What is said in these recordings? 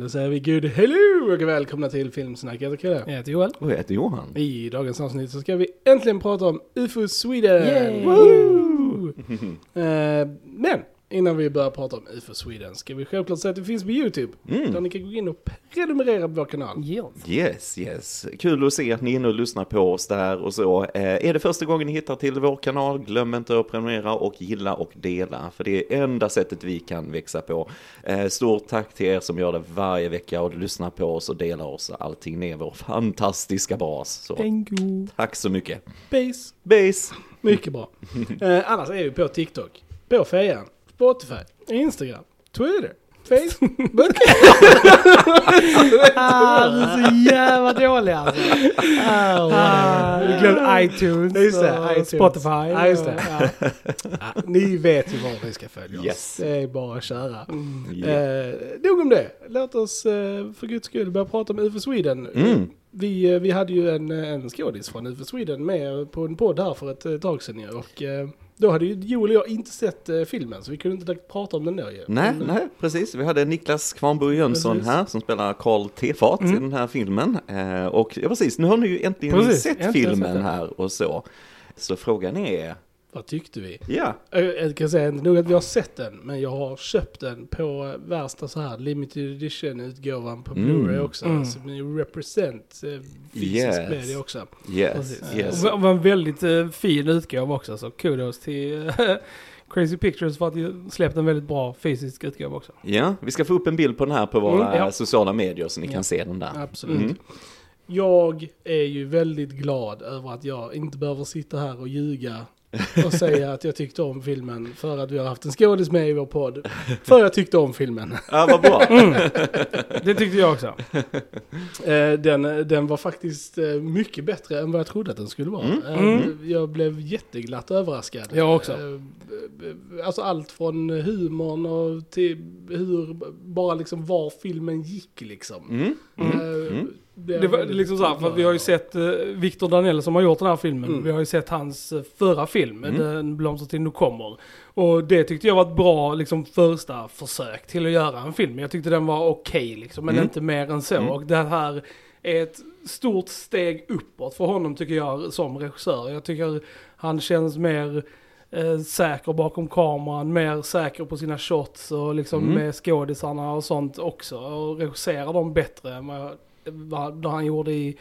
Då säger vi good hello och välkomna till Filmsnack. Jag heter Kalle. Jag heter Joel. Och jag heter Johan. I dagens avsnitt så ska vi äntligen prata om UFO Sweden! Yay! Woo! Eh, men innan vi börjar prata om UFO Sweden ska vi självklart säga att det finns på YouTube. Mm. Där ni kan gå in och prenumerera på vår kanal. Yes, yes. Kul att se att ni är inne och lyssnar på oss där och så. Eh, är det första gången ni hittar till vår kanal, glöm inte att prenumerera och gilla och dela. För det är enda sättet vi kan växa på. Eh, stort tack till er som gör det varje vecka och lyssnar på oss och delar oss. Allting ner vår fantastiska bas. Så Thank you. tack så mycket. Base. Base! Mycket bra. Eh, annars är vi på TikTok, på Fejan, Spotify, Instagram, Twitter, Facebook. Ah, du är så jävla dålig alltså. Ah, du glömde iTunes, Just det, iTunes. Spotify. Ja, just det. Ja. ja, ni vet ju var vi ska följa oss. Yes. Det är bara att köra. Ja. Eh, nog om det. Låt oss eh, för guds skull börja prata om UFO Sweden. Mm. Vi, eh, vi hade ju en, en skådis från UFO Sweden med på en podd här för ett eh, tag sedan. Och eh, då hade ju Joel och jag inte sett eh, filmen så vi kunde inte direkt prata om den då ju. Nej, Men, nej, precis. Vi hade Niklas Kvarnbo Jönsson Precis. här som spelar Karl Tefat i den här filmen. Eh, och ja, precis, nu har ni ju äntligen Precis, sett äntligen filmen sett här och så. Så frågan är, Vad tyckte vi? ja, Eh, Jag kan säga inte nog att vi har sett den, men jag har köpt den på värsta så här limited edition utgåvan på Mm. Blu-ray också. Mm. Så ni represent eh, Yes. med det också. yes, Precis. yes. Det var en väldigt eh, fin utgåva också, så kudos till eh, Crazy Pictures för att de släppt en väldigt bra fysisk utgåva också. Ja, vi ska få upp en bild på den här på våra Mm, ja. sociala medier så ni Ja. kan se den där. Absolut. Mm. Jag är ju väldigt glad över att jag inte behöver sitta här och ljuga och säga att jag tyckte om filmen för att vi har haft en skådis med i vår podd. För jag tyckte om filmen. Ja, vad bra. Det tyckte jag också. Eh, Den, den var faktiskt eh, mycket bättre än vad jag trodde att den skulle vara. Mm. Eh, Mm. Jag blev jätteglatt överraskad. Jag också. Alltså allt från humorn och till hur, bara liksom var filmen gick liksom. Mm. Eh, Det var liksom så här, för att vi har ju sett eh, Victor Danell som har gjort den här filmen. Mm. Vi har ju sett hans eh, förra film, Mm. Den blomstertid nu kommer. Och det tyckte jag var ett bra liksom, första försök till att göra en film. Jag tyckte den var okej liksom, men Mm. inte mer än så. Mm. Och det här är ett stort steg uppåt för honom tycker jag som regissör. Jag tycker han känns mer eh, säker bakom kameran, mer säker på sina shots och liksom Mm. med skådisarna och sånt också. Och regisserar dem bättre än vad, vad han gjorde i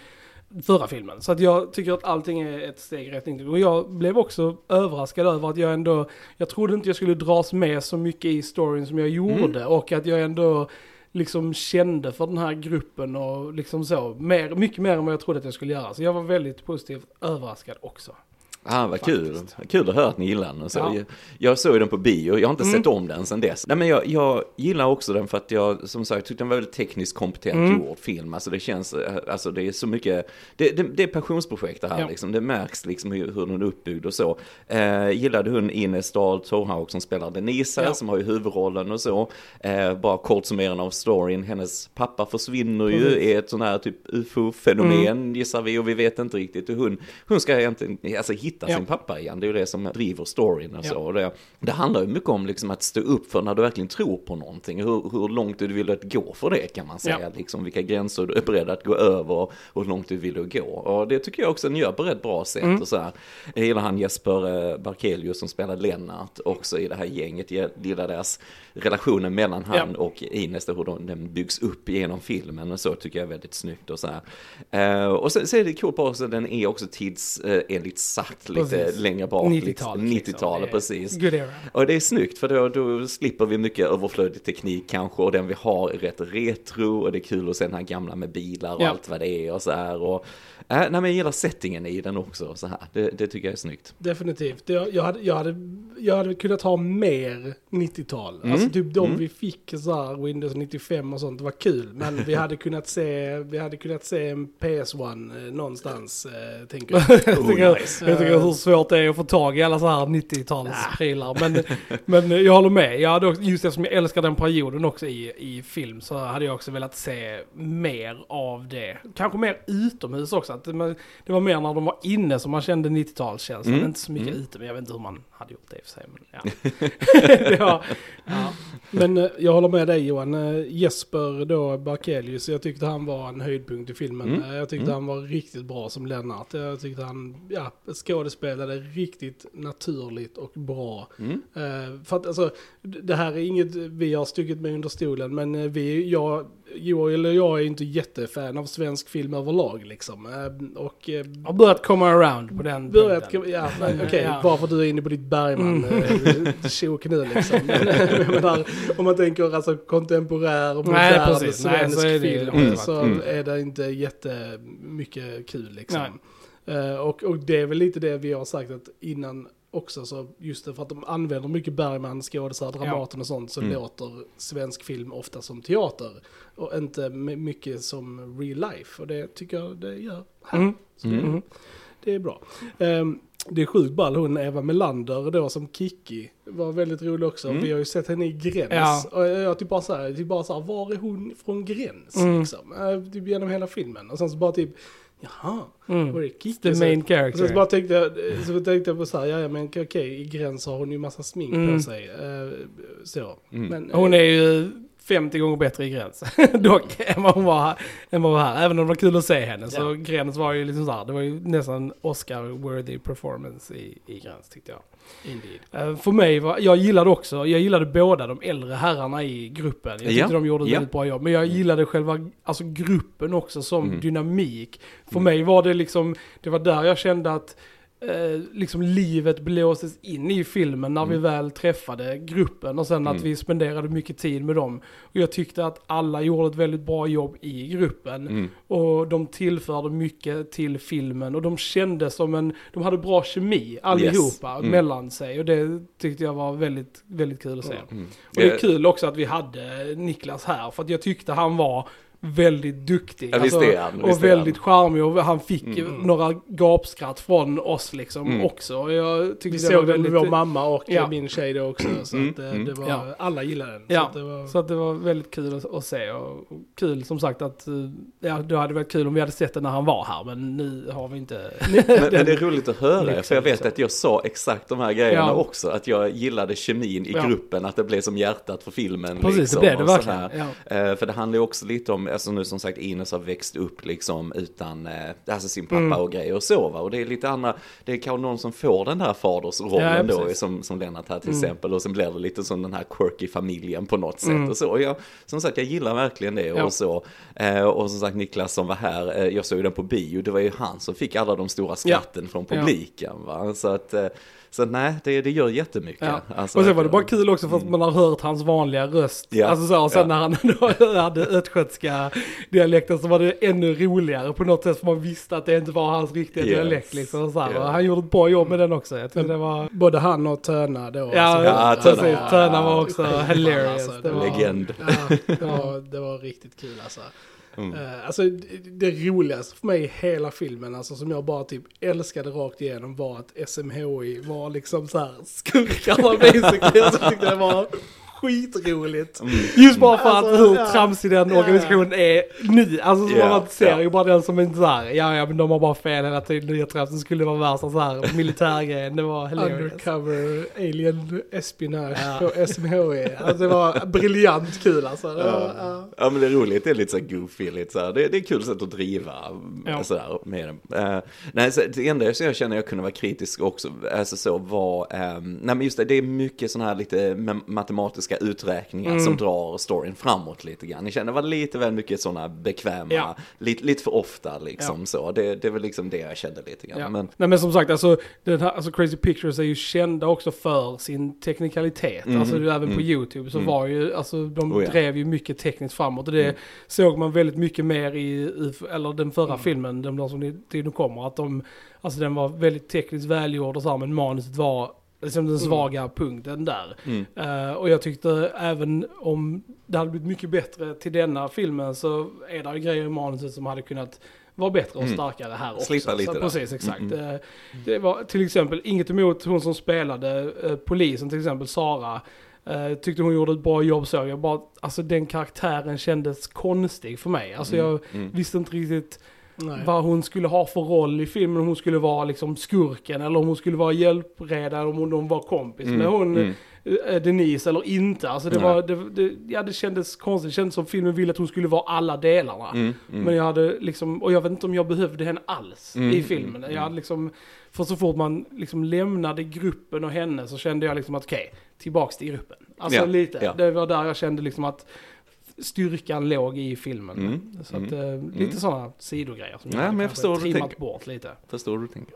förra filmen. Så att jag tycker att allting är ett steg i rätt riktning. Och jag blev också överraskad över att jag ändå, jag trodde inte jag skulle dras med så mycket i storyn som jag gjorde. Och att jag ändå liksom kände för den här gruppen och liksom så. Mer, mycket mer än vad jag trodde att jag skulle göra. Så jag var väldigt positivt överraskad också. Ah, vad kul. Faktiskt. Kul att höra att ni gillar den. Så Ja. jag, jag såg den på bio, jag har inte Mm. sett om den sedan dess. Nej, men jag, jag gillar också den för att jag, som sagt, tyckte den var väldigt tekniskt kompetent Mm. gjord film. Alltså det känns, eh, alltså det är så mycket, det, det, det är passionsprojekt det här Ja. liksom. Det märks liksom hur, hur den är uppbyggd och så. Eh, gillade hon Ines Dahl Torhaug som spelar Denise här, Ja. som har ju huvudrollen och så. Eh, bara kort summerande av storyn, hennes pappa försvinner ju, är ett sånt här typ ufo-fenomen Mm. gissar vi och vi vet inte riktigt hur hon, hon ska egentligen alltså, hitta Ja. sin pappa igen. Det är ju det som driver storyn och Ja. så. Och det, det handlar ju mycket om liksom att stå upp för när du verkligen tror på någonting. Hur, hur långt du vill att gå för det kan man säga. Ja. Liksom vilka gränser du är beredd att gå över och hur långt du vill gå. Och det tycker jag också den gör på rätt bra sätt. Mm. Och så här. Jag gillar han Jesper eh, Barkelius som spelar Lennart också i det här gänget. Jag gillar deras relationen mellan han Ja. och Ines, hur de, den byggs upp genom filmen och så tycker jag är väldigt snyggt och så här. Eh, och sen så är det coolt också, den är också tidsenligt satt lite Precis. längre bak. 90-talet. 90-talet, liksom. precis. Och det är snyggt för då, då slipper vi mycket överflödig teknik kanske och den vi har är rätt retro och det är kul att se den här gamla med bilar och Ja. allt vad det är och så här. Och, äh, nej, men jag gillar settingen i den också så här. Det, det tycker jag är snyggt. Definitivt. Jag, jag, hade, jag, hade, jag hade kunnat ha mer 90-tal. Mm. Alltså typ de Mm. vi fick så här, Windows 95 och sånt, var kul. Men vi hade kunnat se, vi hade kunnat se en PS1 eh, någonstans, eh, tänker jag. tycker, nice. jag tänker hur svårt det är att få tag i alla så här 90-talsprylar. Men, men jag håller med. Jag hade också, just eftersom jag älskar den perioden också i, i film så hade jag också velat se mer av det. Kanske mer utomhus också. Att det, det var mer när de var inne som man kände 90-talskänslan. Mm. Inte så mycket mm. ute, men jag vet inte hur man hade gjort det i och för sig. Men, ja. var, ja. Men eh, jag håller med dig Johan. Eh, Jesper då, Barkelius, jag tyckte han var en höjdpunkt i filmen. Mm. Jag tyckte mm. han var riktigt bra som Lennart. Jag tyckte han ja, skådespelade riktigt naturligt och bra. Mm. Uh, för att alltså, det här är inget vi har stuckit med under stolen, men vi, jag Joel och jag är inte jättefan av svensk film överlag liksom. Eh, och, eh, har börjat komma around på den börjat, punkten. Ja, okej, okay, ja. bara för att du är inne på ditt Bergman, mm. tjo och knull liksom. om man tänker alltså kontemporär, modern, svensk Nej, film, mm. så mm. är det inte jättemycket kul liksom. Uh, och, och det är väl lite det vi har sagt att innan också så just det för att de använder mycket Bergman, skådisar, Dramaten och sånt så mm. låter svensk film ofta som teater och inte mycket som real life och det tycker jag det gör här. Mm. Det, mm. det, är bra. Um, det är sjukt ball, hon Eva Melander då som Kiki var väldigt rolig också. Mm. Vi har ju sett henne i Gräns. Ja. Och jag typ bara såhär, typ bara såhär, var är hon från Gräns? Mm. Liksom. Uh, typ genom hela filmen. Och sen så bara typ, Jaha, mm. var det Kiki? The main character. Så bara tänkte jag, så tänkte jag på så här, ja men okej, okay, i Gräns har hon ju massa smink mm. på sig. Uh, så. Mm. Men, hon är ju 50 gånger bättre i Gräns. Dock, än vad hon var, än vad hon var här. Även om det var kul att se henne. Ja. Så Gräns var ju liksom så här, det var ju nästan Oscar-worthy performance i, i Gräns tyckte jag. Indeed. Uh, för mig var, jag gillade också, jag gillade båda de äldre herrarna i gruppen. Jag tyckte ja. de gjorde ett ja. väldigt bra jobb. Men jag gillade själva, alltså gruppen också som mm. dynamik. För mm. mig var det liksom, det var där jag kände att eh, liksom livet blåses in i filmen när mm. vi väl träffade gruppen och sen mm. att vi spenderade mycket tid med dem. Och jag tyckte att alla gjorde ett väldigt bra jobb i gruppen. Mm. Och de tillförde mycket till filmen och de kände som en, de hade bra kemi allihopa yes. Mm. mellan sig. Och det tyckte jag var väldigt, väldigt kul att se. Mm. Och det är kul också att vi hade Niklas här för att jag tyckte han var väldigt duktig. Ja, alltså, han, och väldigt charmig och han fick mm. några gapskratt från oss liksom mm. också. Jag Vi det såg den med vår mamma och ja. min tjej då också. Så mm. att det, mm. det var, ja. alla gillade den. Ja. Så, det var... så att det var väldigt kul att, att, se och kul som sagt att, eh, ja det hade varit kul om vi hade sett den när han var här men nu har vi inte. men, men, det är roligt att höra för jag vet att jag sa exakt de här grejerna ja. också. Att jag gillade kemin i gruppen, att det blev som hjärtat för filmen. Precis, liksom, det blev det verkligen. Uh, för det handlar ju också lite om, alltså nu som sagt Ines har växt upp liksom utan, eh, alltså sin pappa mm. och grejer och så va. Och det är lite andra, det är kanske någon som får den här fadersrollen ja, då som, som Lennart här till mm. exempel. Och sen blir det lite som den här quirky familjen på något sätt mm. och så. Och jag, som sagt jag gillar verkligen det ja. och så. Eh, och som sagt Niklas som var här, eh, jag såg den på bio, det var ju han som fick alla de stora skratten ja. från publiken va. Så att eh, så nej, det, det gör jättemycket. Ja. Alltså, och sen var det bara kul också för att mm. man har hört hans vanliga röst. Ja. Alltså så, och sen ja. när han då hade östgötska dialekten så var det ännu roligare på något sätt för man visste att det inte var hans riktiga yes. dialekt liksom. Så yeah. Han gjorde ett bra jobb med den också. Jag det var... Både han och Töna då. Ja, alltså, ja Töna. Precis, Töna var också hilarious. Alltså, det var, Legend. Ja, det var, det var riktigt kul alltså. Mm. Eh, alltså det, roligaste för mig i hela filmen, alltså som jag bara typ älskade rakt igenom var att SMHI var liksom så här skurkarna basically. Jag tyckte det var skitroligt. Mm. Just bara för alltså, att hur ja, tramsig den organisationen yeah. är nu. Alltså så yeah, man ser yeah. ju bara den som inte såhär, ja ja men de har bara fel hela tiden. Att det skulle vara värsta såhär militärgrejen. Det var hilarious. Undercover alien espionage ja. på SMHI. Alltså det var briljant kul alltså. Ja. Var, ja. ja. men det är roligt, det är lite så goofy, lite så det, det är kul sätt att driva ja. sådär med den. Uh, nej, så det enda jag känner jag kunde vara kritisk också, alltså så var, um, nej men just det, det är mycket sådana här lite matematiska matematiska uträkningar mm. som drar storyn framåt lite grann. Ni känner det var lite väl mycket sådana bekväma, ja. lite, lite för ofta liksom ja. så. Det, det var liksom det jag kände lite grann. Ja. Men... Nej men som sagt, alltså, den här, alltså Crazy Pictures är ju kända också för sin teknikalitet. Mm. Alltså även på mm. YouTube så mm. var ju, alltså de oh, drev ju mycket tekniskt framåt. Och det mm. såg man väldigt mycket mer i, i eller den förra mm. filmen, de, de som nu kommer, att de, alltså den var väldigt tekniskt välgjord och så här, men manuset var liksom den mm. svaga mm. punkten där. Mm. Uh, och jag tyckte även om det hade blivit mycket bättre till denna filmen så är det grejer i manuset som hade kunnat vara bättre och mm. starkare här också. Slippa lite så, Precis, exakt. Mm, mm. Det var till exempel inget emot hon som spelade uh, polisen, till exempel Sara. Uh, tyckte hon gjorde ett bra jobb så. Jag bara, alltså den karaktären kändes konstig för mig. Alltså jag visste inte riktigt Nej. vad hon skulle ha för roll i filmen. Om hon skulle vara liksom skurken eller om hon skulle vara hjälpreda eller om hon var kompis mm. med hon mm. Eh, Denise eller inte. Alltså det, var, det, det, ja, det kändes konstigt. Det kändes som filmen ville att hon skulle vara alla delarna. Mm. Mm. Men jag hade liksom, och jag vet inte om jag behövde henne alls mm, i filmen. Jag hade liksom, för så fort man liksom lämnade gruppen och henne så kände jag liksom att okej, okay, tillbaks till gruppen. Alltså ja, lite. Ja. Det var där jag kände liksom att styrkan låg i filmen. Mm, så att, mm, eh, lite mm. sådana sidogrejer som Nej, jag, men jag förstår trimmat bort lite. Förstår du tänker.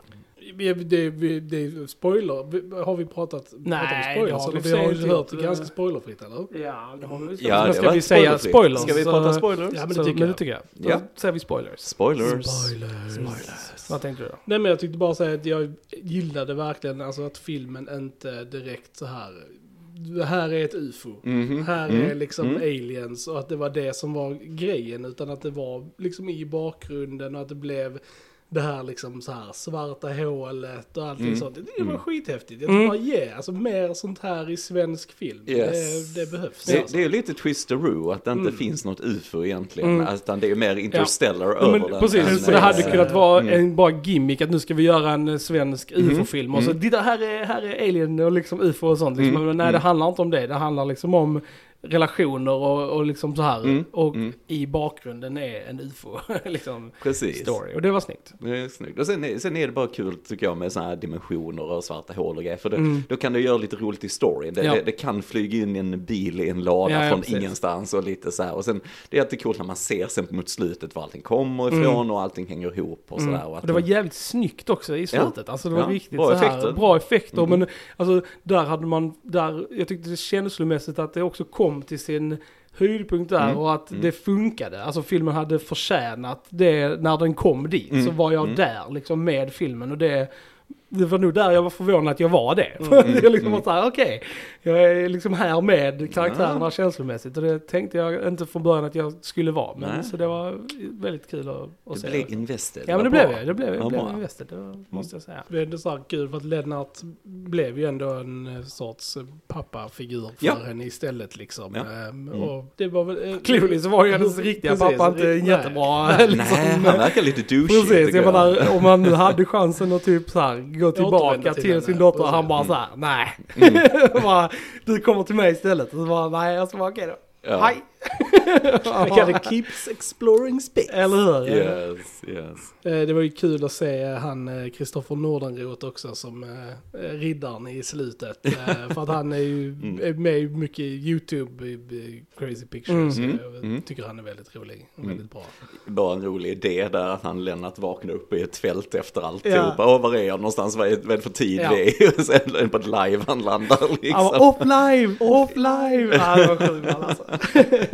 Det, det, det, spoiler, har vi pratat, Nej, pratat spoilers? det har vi, vi har ju hört det ganska spoilerfritt eller? Ja, det har vi. Ja, ska vi säga spoilers? Ska vi prata spoilers? Ja, men det tycker, men det tycker jag. Då ja. säger vi spoilers. Spoilers. Spoilers. spoilers. Vad tänkte du då? Nej men jag tyckte bara säga att jag gillade verkligen alltså att filmen inte direkt så här här är ett ufo. Mm -hmm. Här mm. är liksom mm. aliens och att det var det som var grejen. Utan att det var liksom i bakgrunden och att det blev det här liksom så här svarta hålet och allting mm. sånt. Det var mm. skithäftigt. Jag tror mm. bara yeah, alltså mer sånt här i svensk film. Yes. Det, det, behövs. Det, alltså. det är lite twisteroo att det inte mm. finns något ufo egentligen. Mm. Utan det är mer interstellar ja. över ja, den. Precis, för det hade kunnat vara mm. en bara gimmick att nu ska vi göra en eh, svensk ufo-film. Och så, det här är, här är alien och liksom ufo och sånt. Liksom. Men nej, det handlar inte om det. Det handlar liksom om relationer och, och liksom så här. Mm, och mm. i bakgrunden är en ufo liksom, Precis. story. Och det var snyggt. Det är snyggt. Och sen, sen är det bara kul tycker jag med sådana här dimensioner och svarta hål och grejer. För det, mm. då kan du göra lite roligt i storyn. Det, ja. det, det, kan flyga in en bil i en lada ja, från ja, ingenstans och lite så här. Och sen det är alltid coolt när man ser sen mot slutet var allting kommer ifrån mm. och allting hänger ihop och sådär. Mm. Och, och det var jävligt snyggt också i slutet. Alltså det var riktigt bra så här, effekter. bra effekter. Mm. Men alltså där hade man, där, jag tyckte det känslomässigt att det också kom kom till sin höjdpunkt där mm. och att mm. det funkade. Alltså filmen hade förtjänat det när den kom dit. Mm. Så var jag mm. där liksom med filmen och det det var nog där jag var förvånad att jag var det. Mm, jag liksom var såhär, okej, okay, jag är liksom här med karaktärerna ja. känslomässigt. Och det tänkte jag inte från början att jag skulle vara. Men Nej. så det var väldigt kul att, att se. Det blev invested. Ja men det blev jag, det blev, det blev invested, det var, måste jag säga. Det är ändå så här kul för att Lennart blev ju ändå en eh, sorts pappafigur för ja. henne istället liksom. Ja. Ehm, mm. Och det var väl... Clearly så var ju hennes riktiga precis, pappa inte nej. jättebra. liksom. Nej, han verkar lite douchey. Precis, jag menar om man nu hade chansen att typ så här gå tillbaka till, till sin dotter och han bara såhär, nej. Mm. bara, du kommer till mig istället. Och så bara, nej, jag ska bara okej okay då. Ja. Hej! I gotta keeps exploring space. Eller hur? Yes, yes. Eh, det var ju kul att se han Kristoffer eh, Nordenroth också som eh, riddaren i slutet. För att han är ju mm. med mycket i YouTube, i Crazy Pictures. Mm. Jag mm. tycker han är väldigt rolig och väldigt bra. Bara en rolig idé där att han Lennart vaknar upp i ett fält efter alltihopa. Ja. Och var är jag någonstans? Vad är det för tid ja. det är? Och sen på ett live han landar liksom. Han var off live, off live! ja, det var sjukt alltså.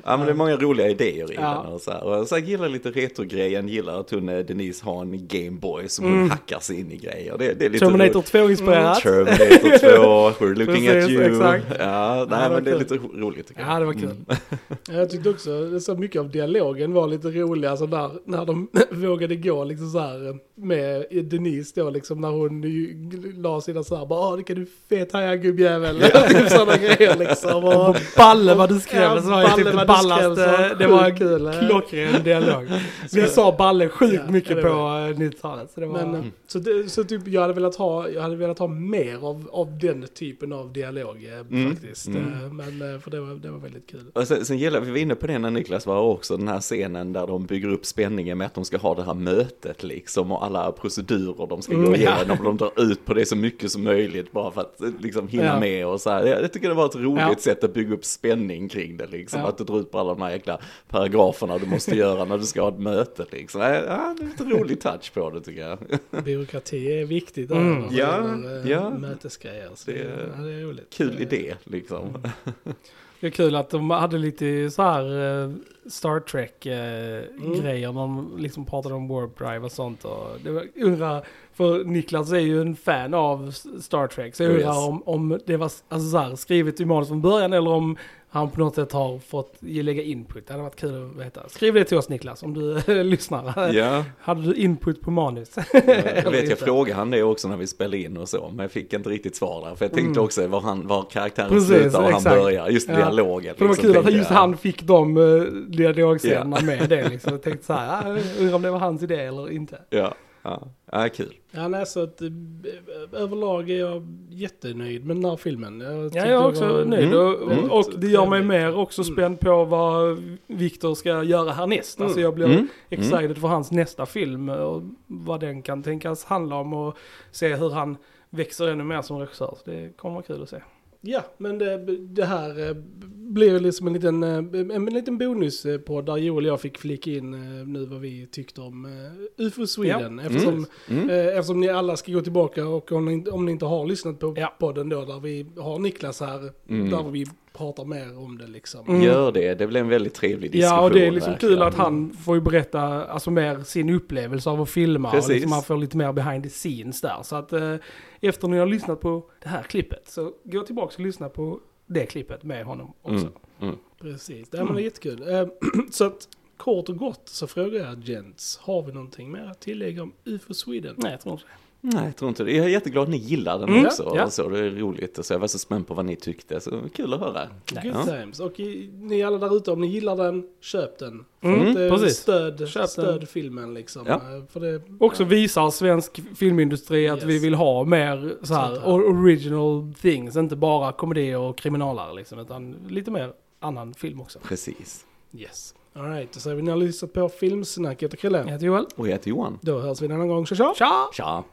ja men det är många roliga idéer i ja. den och så här. Och så jag gillar lite retrogrejen, gillar att hon eh, Denise har en Gameboy som mm. hon hackar sig in i grejer. Det, det är lite Terminator 2 inspirerat. Mm, Terminator 2, We're looking Precis, at you. Exakt. Ja, nej ja, men det är lite roligt tycker jag. Ja det var kul. Mm. jag tyckte också, så mycket av dialogen var lite rolig, alltså där, när de vågade gå liksom så här med Denise då liksom när hon la sina så här bara, ah, det kan du fet haja gubbjävel. Sådana grejer liksom. Och, Balle vad du skrev, ja, så var typ det ballaste, det var en klockren dialog. Vi sa Balle sjukt ja, mycket på 90-talet. Så, det var... Men, mm. så, det, så typ jag hade velat ha, jag hade velat ha mer av, av den typen av dialog eh, mm. faktiskt. Mm. Eh, men eh, för det var, det var väldigt kul. Och sen, sen gillar vi var inne på det när Niklas var också, den här scenen där de bygger upp spänningen med att de ska ha det här mötet liksom och alla procedurer de ska mm, gå igenom. Ja. De drar ut på det så mycket som möjligt bara för att liksom hinna ja. med och så här. Jag tycker det var ett roligt ja. sätt att bygga upp spänning kring det liksom. Att du drar ut på alla de här jäkla paragraferna du måste göra när du ska ha ett möte liksom. Ja, det är lite rolig touch på det tycker jag. Byråkrati är viktigt mm. ja, gäller, ja. Eh, mötesgrejer. Så det, är, ja, det är roligt. Kul idé liksom. Mm. Det är kul att de hade lite så här uh, Star Trek uh, mm. liksom pratade om warp drive och sånt. Och det var, undrar För Niklas är ju en fan av Star Trek. Så jag undrar yes. om, om det var alltså så här, skrivet i manus från början eller om han på något sätt har fått lägga input. Det hade varit kul att veta. Skriv det till oss Niklas om du lyssnar. Ja. Hade du input på manus? jag vet, jag frågade han det också när vi spelade in och så, men jag fick inte riktigt svar där. För jag tänkte mm. också var, han, var karaktären Precis, slutar och exakt. han börjar, just ja. dialogen. För det var liksom, kul att just han fick de uh, dialogscenerna ja. med det liksom. Jag tänkte så här, undrar om det var hans idé eller inte. Ja. Ja, ja kul. Ja, nej, så att, eh, överlag är jag jättenöjd med den här filmen. Jag ja, jag är också var... nöjd. Mm. Och, mm. och, det gör mig mer också mm. spänd på vad Viktor ska göra härnäst. Mm. Alltså jag blir mm. excited mm. för hans nästa film och vad den kan tänkas handla om och se hur han växer ännu mer som regissör. Så det kommer vara kul att se. Ja, men det, det här eh, blir liksom en liten, eh, en, liten bonus på där Joel och jag fick flika in eh, nu vad vi tyckte om UFO Sweden. Ja. Eftersom, mm. Mm. eftersom ni alla ska gå tillbaka och om ni, om ni inte har lyssnat på ja. podden då där vi har Niklas här, mm. där vi pratar mer om det liksom. Mm. Gör det, det blir en väldigt trevlig diskussion. Ja, och det är liksom verkligen. kul att han får ju berätta alltså mer sin upplevelse av att filma. Precis. Och liksom man får lite mer behind the scenes där. Så att eh, efter ni har lyssnat på det här klippet så gå tillbaka och lyssna på det klippet med honom också. Mm. Mm. Precis, det är jättekul. Eh, så att kort och gott så frågar jag Gents, har vi någonting mer att tillägga om UFO Sweden? Nej, jag tror inte det. Nej, jag tror inte det. Jag är jätteglad att ni gillar den mm, också. Ja. Så det är roligt. Så jag var så spänd på vad ni tyckte. Så kul att höra. Good ja. times. Och ni alla där ute, om ni gillar den, köp den. Mm, mm precis. Stöd, köp stöd filmen liksom. Ja. Eh, för det, också ja. visar svensk filmindustri att yes. vi vill ha mer så här, här, original things. Inte bara komedi och kriminalare liksom. Utan lite mer annan film också. Precis. Yes. Alright, då säger vi ni har lyssnat på Filmsnack. Jag heter Chrille. Jag heter Joel. Och jag heter Johan. Då hörs vi en annan gång. Tja tja! Tja! Tja!